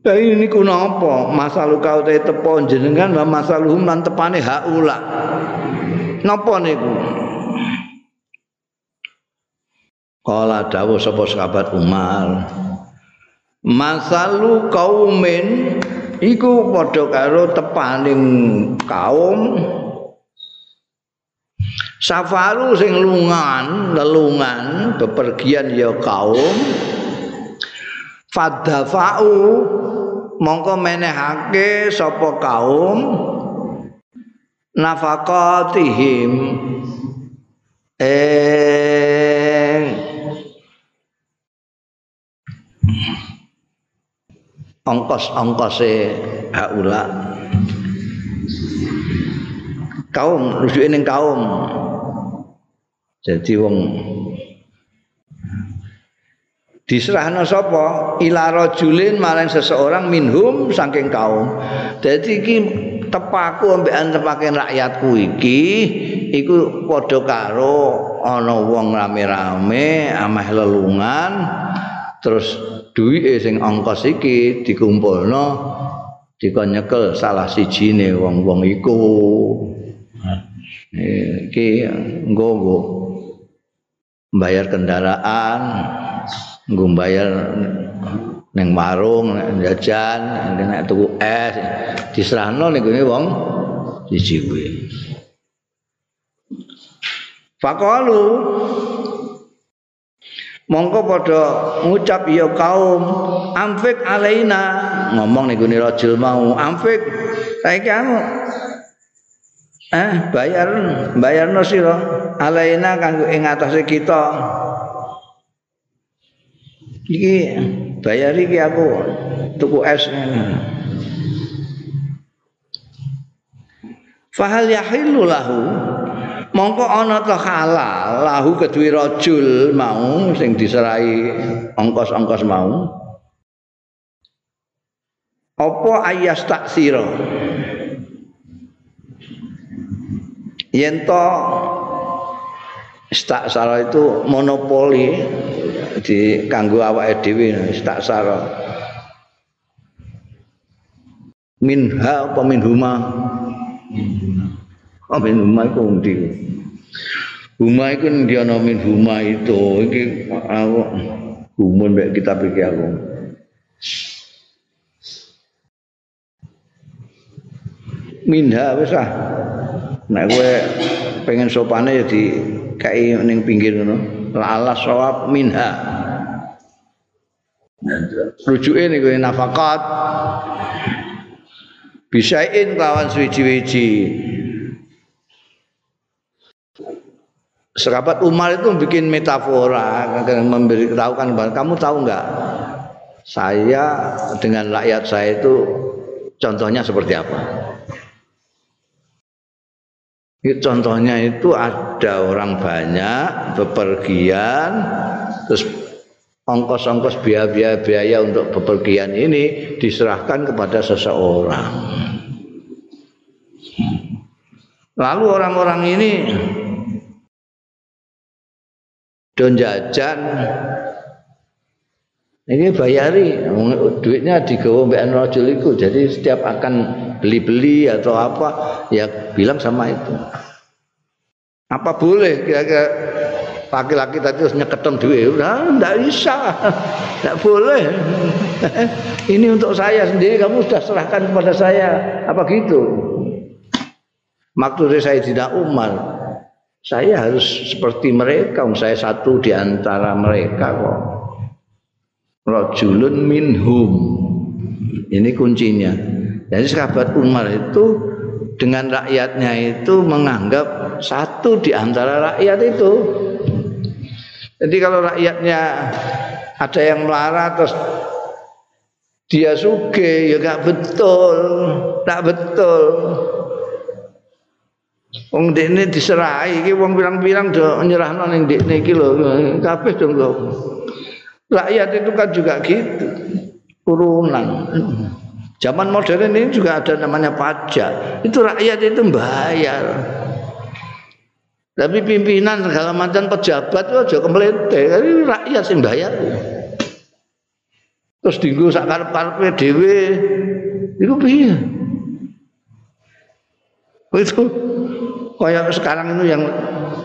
Tapi ini kuna apa? Masaluka utai tepo jenengan wa masaluhum lan tepane haula. Napa niku? Kala dawuh sapa sahabat Umar. Masalu kaumin iku padha karo tepaning kaum Safaru sing lungan, lelungan, bepergian ya kaum. Fadafa'u mongko menehake sapa kaum nafaqatihim eh ongkos-ongkose haula kaum rujuke ning kaum. Jadi wong diserahno sapa? Ila rajulin marang seseorang minhum saking kaum. Dadi iki tepaku ambek antepake rakyatku iki iku padha karo ana wong rame-rame ameh lelungan terus duwike sing ongkos iki dikumpulno dikon nyekel salah sijine wong-wong iku. Iki nggo bayar kendaraan nggo bayar ning warung jajan nek tuku es diserahno niku wong siji kuwi Fakalu mongko padha ngucap ya kaum amfik alaina. Ngomong niku ni rajul mau amfik saiki anu? Eh bayar bayarno sira alaina kanggo ing atase kita. Iki bayar iki aku tuku es. Fahal yahillu lahu mongko ana ta halal lahu kedue rajul mau sing diserai ongkos-ongkos mau. Apa ayas taksira yen to istaksara itu monopoli di kanggo awake dhewe istaksara minha apa min huma oh min huma iku ndi huma iku ndi ana min huma itu. Iki aku gumun mek kitab iki aku. Minha wis ah. Nek kowe pengen sopane ya di kai ning pinggir ngono. Ala sawab minha. Rujuke niku nafakat bisain kawan suci-wici Serabat Umar itu bikin metafora, memberi tahu kan, kamu tahu nggak? Saya dengan rakyat saya itu contohnya seperti apa? contohnya itu ada orang banyak bepergian, terus ongkos-ongkos biaya-biaya untuk bepergian ini diserahkan kepada seseorang. Lalu orang-orang ini don jajan. Ini bayari duitnya digawa mbak rajul itu jadi setiap akan beli-beli atau apa ya bilang sama itu. Apa boleh kira-kira? Laki-laki tadi harus nyeketon duit. Nah, enggak bisa. Enggak boleh. Ini untuk saya sendiri kamu sudah serahkan kepada saya. Apa gitu? Maksudnya saya tidak Umar saya harus seperti mereka, saya satu di antara mereka kok. Rajulun minhum. Ini kuncinya. Jadi sahabat Umar itu dengan rakyatnya itu menganggap satu di antara rakyat itu. Jadi kalau rakyatnya ada yang melarat terus dia suge ya gak betul, tak betul. Wong dekne diserahi iki wong pirang-pirang do nyerahno ning dekne iki lho. Kabeh kok. Rakyat itu kan juga gitu. Urunan. Zaman modern ini juga ada namanya pajak. Itu rakyat itu bayar. Tapi pimpinan segala macam pejabat itu aja kemlete, rakyat sing bayar. Terus dinggo sak karep-karepe dhewe. Iku piye? Itu kayak sekarang itu yang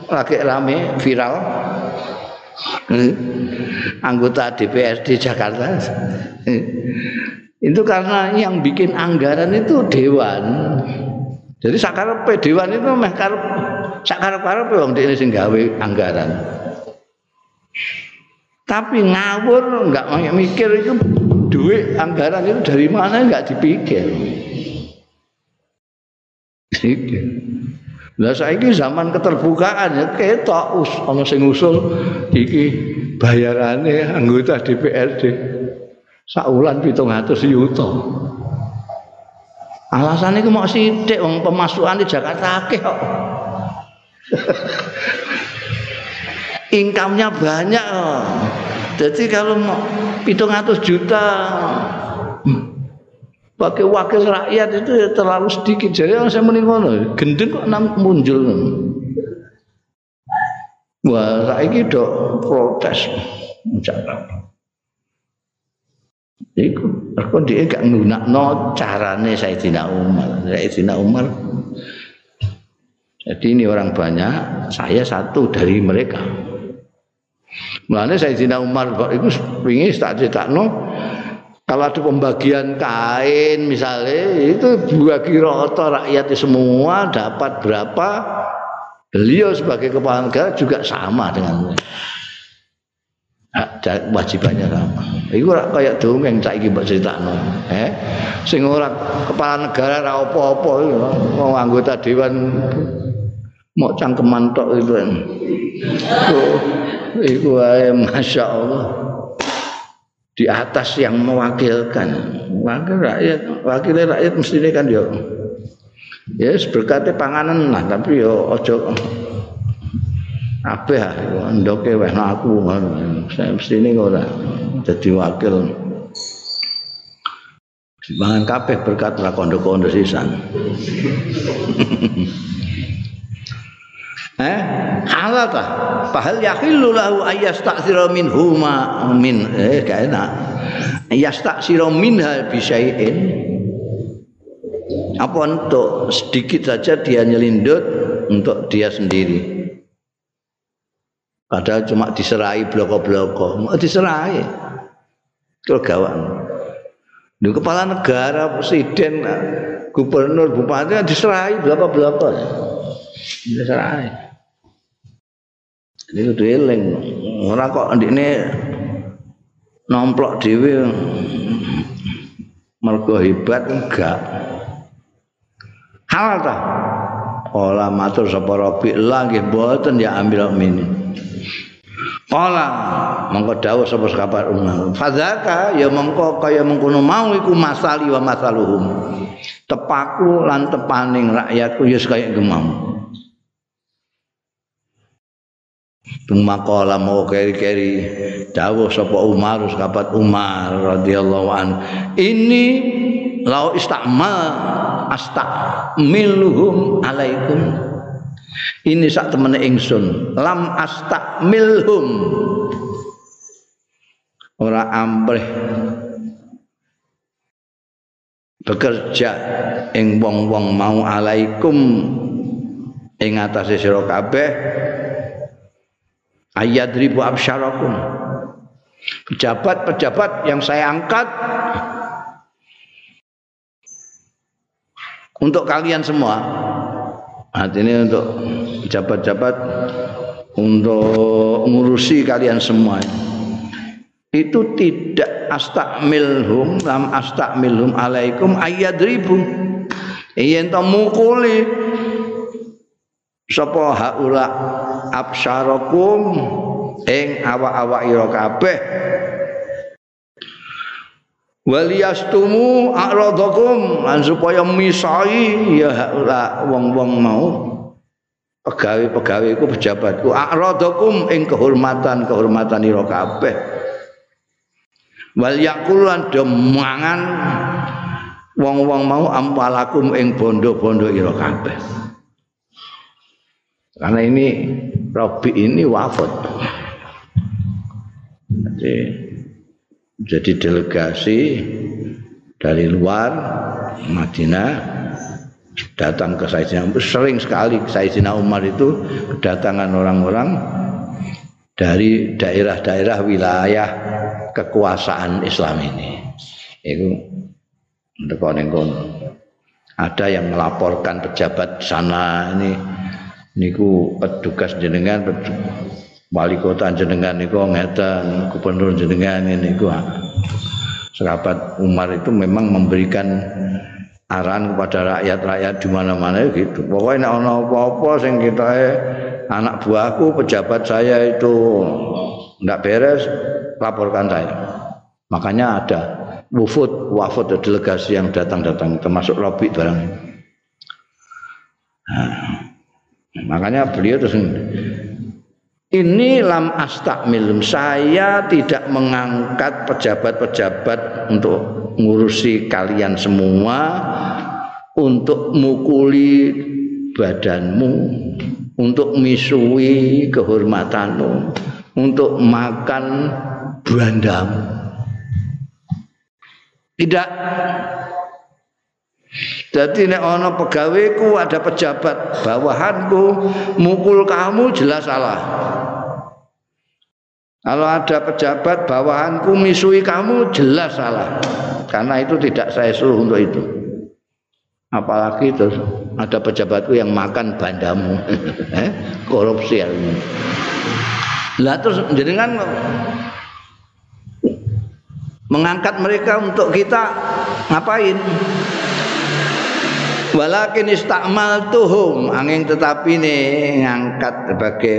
lagi rame viral. Anggota DPRD Jakarta. Itu karena yang bikin anggaran itu dewan. Jadi sakarepe dewan itu meh karep sakarep-karepe wong dene sing gawe anggaran. Tapi ngawur nggak mikir itu duit anggaran itu dari mana nggak dipikir Lah saiki zaman keterbukaan ya ketok us ana sing usul iki bayarane anggota DPRD sak wulan 700 yuta. Alasannya itu mau sidik wong pemasukan di Jakarta akeh kok. Income-nya banyak. Jadi kalau mau 700 juta pakai wakil rakyat itu ya terlalu sedikit jadi yang saya mending gendeng kok enam muncul wah saya gitu protes cara Iku, aku dia gak ngunak no carane Sayyidina Umar. Sayyidina Umar. Jadi ini orang banyak, saya satu dari mereka. Mulanya Sayyidina Umar itu ingin tak no, kalau ada pembagian kain misalnya itu bagi rata rakyat semua dapat berapa beliau sebagai kepala negara juga sama dengan wajibannya sama. Iku kayak dongeng saiki mbok critakno. Eh, sing ora kepala negara ora apa-apa wong anggota dewan mau cangkeman tok itu. Iku ae masyaallah di atas yang mewakilkan wakil rakyat wakil rakyat mesti ini kan yo ya yes, berkati panganan lah tapi yo ojo apa ya ndoke weh aku saya mesti ini ora jadi wakil Mangan kabeh berkat lah kondo-kondo sisan. eh? Halal ta fahal yakhillu lahu ayastaksira min huma min eh gak enak. Ayastaksira minha bisyai'in. Apa untuk sedikit saja dia nyelindut untuk dia sendiri. Padahal cuma diserai bloko-bloko. Diserai? Kegawan di kepala negara presiden gubernur bupati diserai bloko-bloko. Diserai Ini kudu eling. Ora kok ndekne nomplok dhewe mergo hebat enggak. Halal ta? Ola matur sapa Rabi lagi mboten ya ambil mini. Kala mongko dawuh sapa sekabar umar. Fadzaka ya mongko kaya mengkono mau iku masali wa masaluhum. Tepaku lan tepaning rakyatku ya kaya gemam. Tumakola mau keri-keri. Dawuh sapa Umar sekabat Umar radhiyallahu an. Ini lau istakmal astakmiluhum alaikum. Ini sak temene ingsun. Lam astakmilhum ora ampreh bekerja ing wong-wong mau alaikum. Ing atase sira kabeh ayat ribu absyarakum. Pejabat-pejabat yang saya angkat. Untuk kalian semua. Artinya untuk jabat-jabat untuk ngurusi kalian semua. Itu tidak astakmilhum lam astakmilhum alaikum ayadribu. Yen to mukuli. Sapa haula absyarakum ing awak-awak ira kabeh. Waliyastumu a'radakum lan supaya misai ya wong-wong mau. Pegawai-pegawai ku pejabatku. A'radakum ing kehormatan kehormatan ira kabeh. Wal yakulan demangan wong-wong mau ampalakum ing bondo-bondo ira kabeh. Karena ini Robi ini wafat. Jadi jadi delegasi dari luar Madinah datang ke Sayyidina Umar. Sering sekali Sayyidina Umar itu kedatangan orang-orang dari daerah-daerah wilayah kekuasaan Islam ini. Itu ada yang melaporkan pejabat sana ini niku petugas jenengan wali kota jenengan niku ngeten gubernur jenengan niku sahabat Umar itu memang memberikan arahan kepada rakyat-rakyat di mana-mana gitu. Pokoknya nek ana apa-apa sing kita anak buahku pejabat saya itu ndak beres laporkan saya. Makanya ada wufud, wafud delegasi yang datang-datang termasuk Robi barang. Nah, makanya beliau terus ini lam astakmilum saya tidak mengangkat pejabat-pejabat untuk ngurusi kalian semua untuk mukuli badanmu untuk misui kehormatanmu untuk makan bandamu tidak jadi nek ana pegaweku ada pejabat bawahanku mukul kamu jelas salah. Kalau ada pejabat bawahanku misui kamu jelas salah. Karena itu tidak saya suruh untuk itu. Apalagi terus ada pejabatku yang makan bandamu. eh, korupsi ini. Lah terus jenengan mengangkat mereka untuk kita ngapain? Walakin istakmal tuhum angin tetapi nih ngangkat sebagai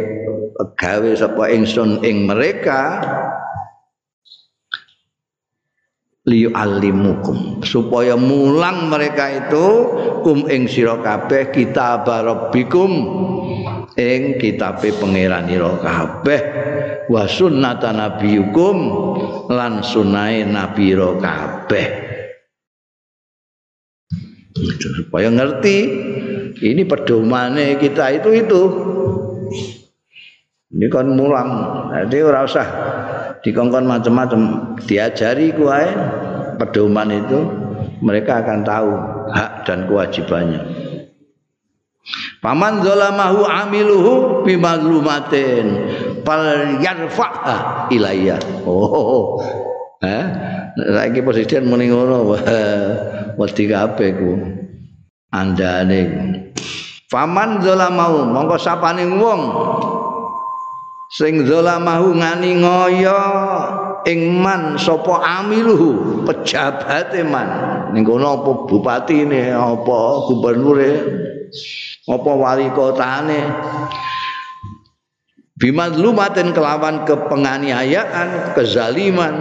pegawai sapa ingsun ing mereka. Liyu alimukum supaya mulang mereka itu kum ing sira kabeh kitab rabbikum ing kitabe pangeran ira kabeh wa sunnatan nabiyukum lan sunai nabi ira kabeh supaya ngerti ini pedomane kita itu itu ini kan mulang jadi ora usah dikongkon macam-macam diajari kuai pedoman itu mereka akan tahu hak dan kewajibannya Paman zalamahu amiluhu bimazlumatin fal yarfa'ha ilayya. Oh. Eh? Saiki presiden muni ngono. wedi kabeh ku. Andane faman zalamau mongko sapane wong. Sing zalamahu ngani ngoyo ing man sapa amiluhu pejabate man. Ning kono apa bupatine apa gubernure apa wali kotane. Bimadlumatin kelawan kepenganiayaan kezaliman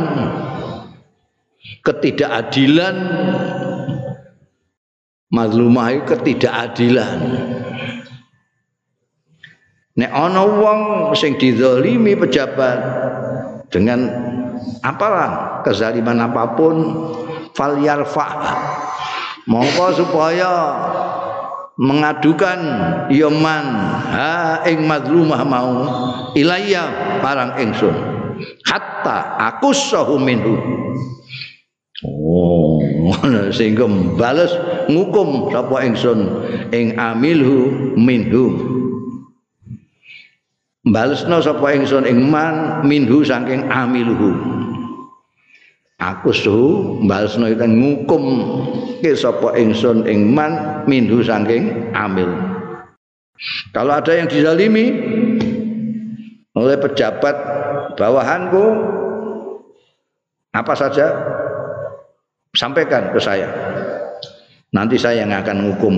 ketidakadilan. Mazlumah itu ketidakadilan. Nek ana wong sing dizalimi pejabat dengan apalah kezaliman apa pun fal yarfa. Mongko supaya mengadukan yaman ha ing mazlumah mau ilayya parang ingsun. Hatta aku minhu oh sehingga bales ngukum sapa ingsun ing amilhu minhu. Balesna sapa ingsun ing man minhu saking amiluhu aku suhu balesna itu ngukum ke sapa ingsun ing man minhu saking amil. Kalau ada yang dizalimi oleh pejabat bawahanku apa saja sampaikan ke saya nanti saya yang akan ngukum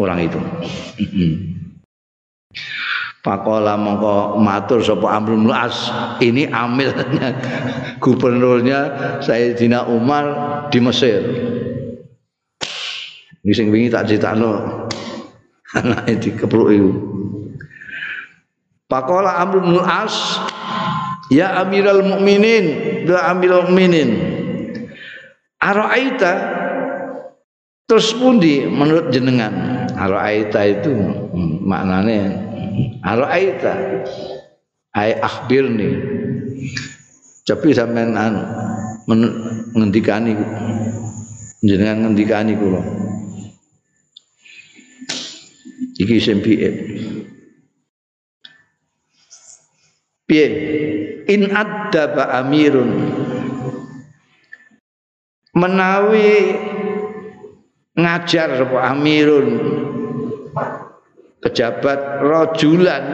orang itu Pakola mongko matur sapa Amrul As ini amilnya gubernurnya Sayyidina Umar di Mesir. Ini sing wingi tak critakno anake dikepluk iku. Pakola Amrul As ya Amirul Mukminin, ya Amirul Mukminin. Araita terus pundi menurut jenengan? Araita itu hmm, maknanya Araita ai akhbirni. Tapi sampean anu ngendikani jenengan ngendikani kula. Iki sing piye? Piye? In addaba amirun menawi ngajar amirun pejabat rojulan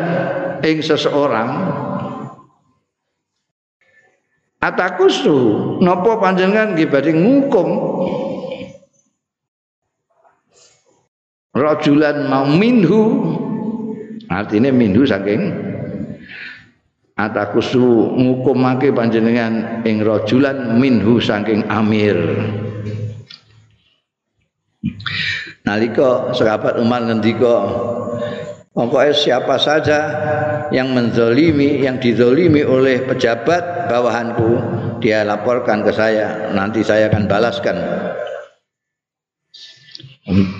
ing seseorang atakusu nopo panjenengan nggih badhe ngukum? Rojulan mau minhu artinya minhu saking atakusu ngukumake panjenengan ing rojulan minhu saking amir nalika sahabat Umar ngendika Pokoknya siapa saja yang menzolimi, yang dizolimi oleh pejabat bawahanku, dia laporkan ke saya. Nanti saya akan balaskan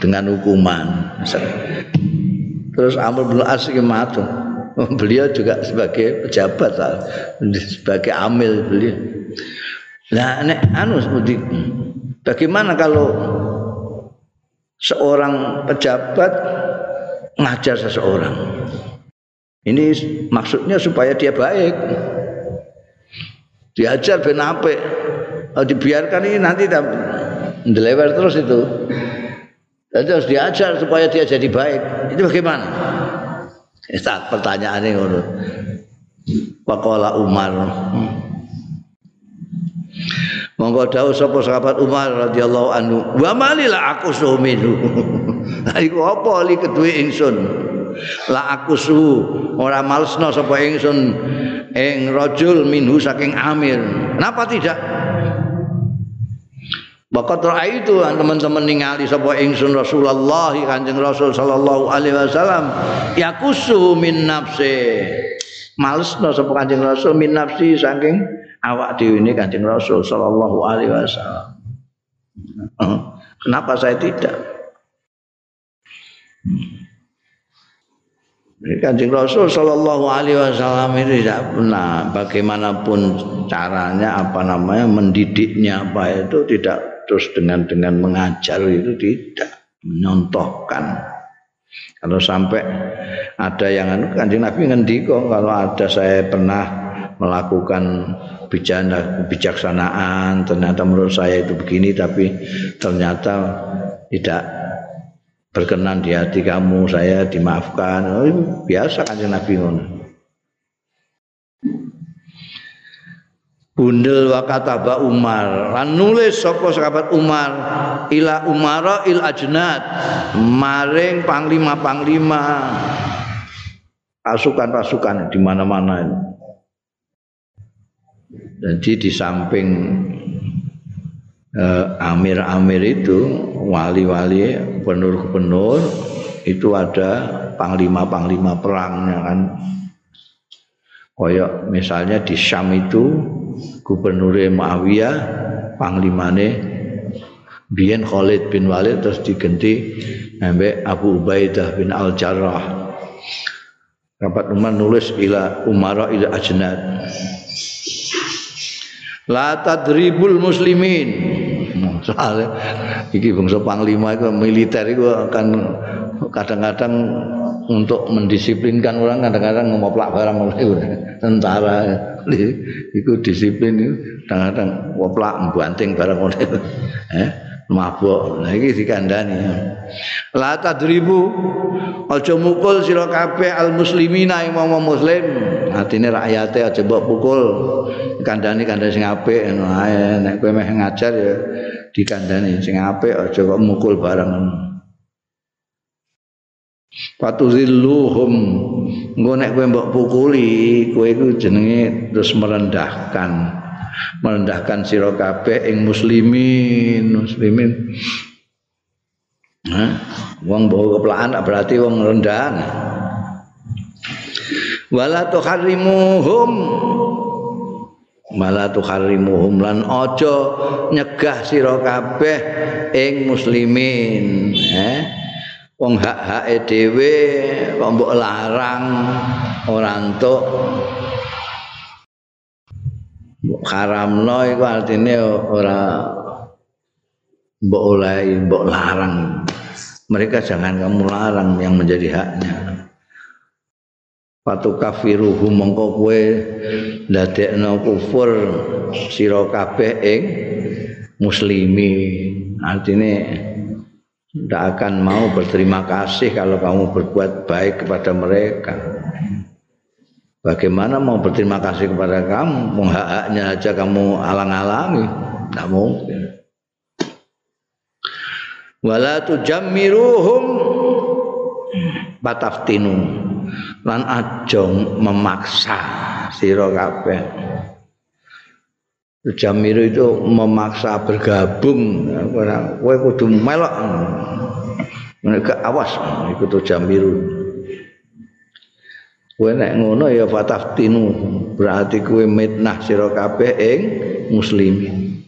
dengan hukuman. Terus Amr bin As beliau juga sebagai pejabat, sebagai amil beliau. Nah, nek anu bagaimana kalau seorang pejabat ngajar seseorang. Ini maksudnya supaya dia baik. Diajar ben apik. Kalau dibiarkan ini nanti delewer terus itu. Jadi harus diajar supaya dia jadi baik. Itu bagaimana? Itu pertanyaannya ngono. Pakola Umar. Monggo dawuh sapa sahabat Umar radhiyallahu anhu, "Wa malila aku suminu." Iku apa li keduwe ingsun? La aku su ora malesno sapa ingsun ing rajul minhu saking Amir. Kenapa tidak? Bakat itu teman-teman ningali sapa ingsun Rasulullah Kanjeng Rasul sallallahu alaihi wasallam yakusu min nafsi. Malesno sapa Kanjeng Rasul min nafsi saking awak dhewe ini Kanjeng Rasul sallallahu alaihi wasallam. Kenapa saya tidak? Kanjeng Rasul Shallallahu Alaihi Wasallam itu tidak pernah bagaimanapun caranya apa namanya mendidiknya apa itu tidak terus dengan dengan mengajar itu tidak menyontohkan. Kalau sampai ada yang anu kanjeng Nabi ngendiko kalau ada saya pernah melakukan bijaksana kebijaksanaan ternyata menurut saya itu begini tapi ternyata tidak berkenan di hati kamu saya dimaafkan oh, biasa kan Nabi ngono bundel wa kataba Umar. Lan nulis sapa sahabat Umar ila Umara il ajnad. Maring panglima-panglima. Pasukan-pasukan di mana-mana jadi di samping eh, amir-amir itu wali-wali gubernur-gubernur itu ada panglima-panglima perangnya kan. Koyok misalnya di Syam itu gubernur Muawiyah panglimane biyen Khalid bin Walid terus diganti sampai Abu Ubaidah bin Al Jarrah Rapat Umar nulis ila Umara ila ajnad. La tadribul muslimin. Soalnya iki bangsa panglima itu militer itu akan kadang-kadang untuk mendisiplinkan orang kadang-kadang ngoplak barang tentara itu disiplin kadang-kadang ngoplak membanting barang itu eh mabuk nah iki dikandani. La tadribu aja mukul sira kabeh al muslimina ing wong muslim. Atine rakyate aja mbok pukul. Kandhani kandhani sing apik nek kowe meh ngajar ya dikandani sing apik aja kok mukul barang Fatuzilluhum engko nek kowe mbok pukuli kowe iku jenenge terus merendahkan merendahkan sira kabeh ing muslimin muslimin Hah? Wong bawa kepelaan berarti wong rendah. Wala tuharrimuhum Wala tuharrimuhum lan aja nyegah sira kabeh ing muslimin, eh? Wong hak-hake dhewe kok mbok larang ora entuk. Haramno iku artine ora mbok oleh mbok larang. Mereka jangan kamu larang yang menjadi haknya. Patu kafiruhu mongko kowe ndadekno kufur sira kabeh ing muslimin artine tidak akan mau berterima kasih kalau kamu berbuat baik kepada mereka. Bagaimana mau berterima kasih kepada kamu? Hak-haknya aja kamu alang-alangi. Tidak mungkin. Wala tujammiruhum bataftinu lan ajong memaksa sira kabeh. Jamiru itu memaksa bergabung. Kowe kudu melok. Mereka awas ikut jamiru kowe nek ngono ya fataftinu berarti kowe mitnah sira kabeh ing muslimin.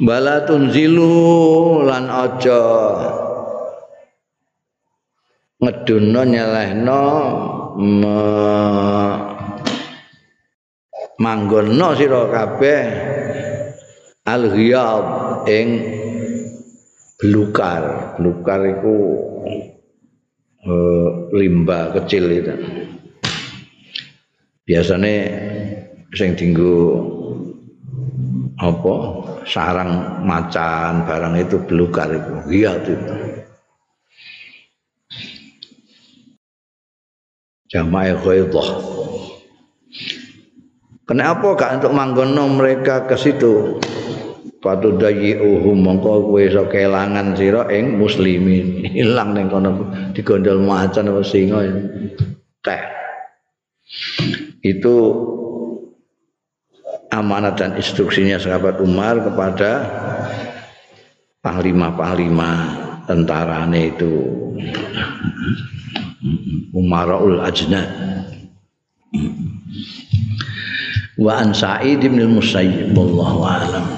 Bala tunzilu lan aja ngedunno nyelehno me manggonno sira kabeh al ghiyab ing belukar. Belukar iku uh, limba kecil itu. Biasanya sing tinggu apa sarang macan barang itu belukar itu ghiyab itu. Jamaah ghaidah Kenapa gak untuk manggono mereka ke situ? Patu dayi uhum mongko kowe iso kelangan sira ing muslimin. Hilang ning kono digondol macan apa singa ya. Teh. Itu amanat dan instruksinya sahabat Umar kepada panglima-panglima tentarane itu Umaraul Ajnad وعن سعيد بن المسيب والله أعلم.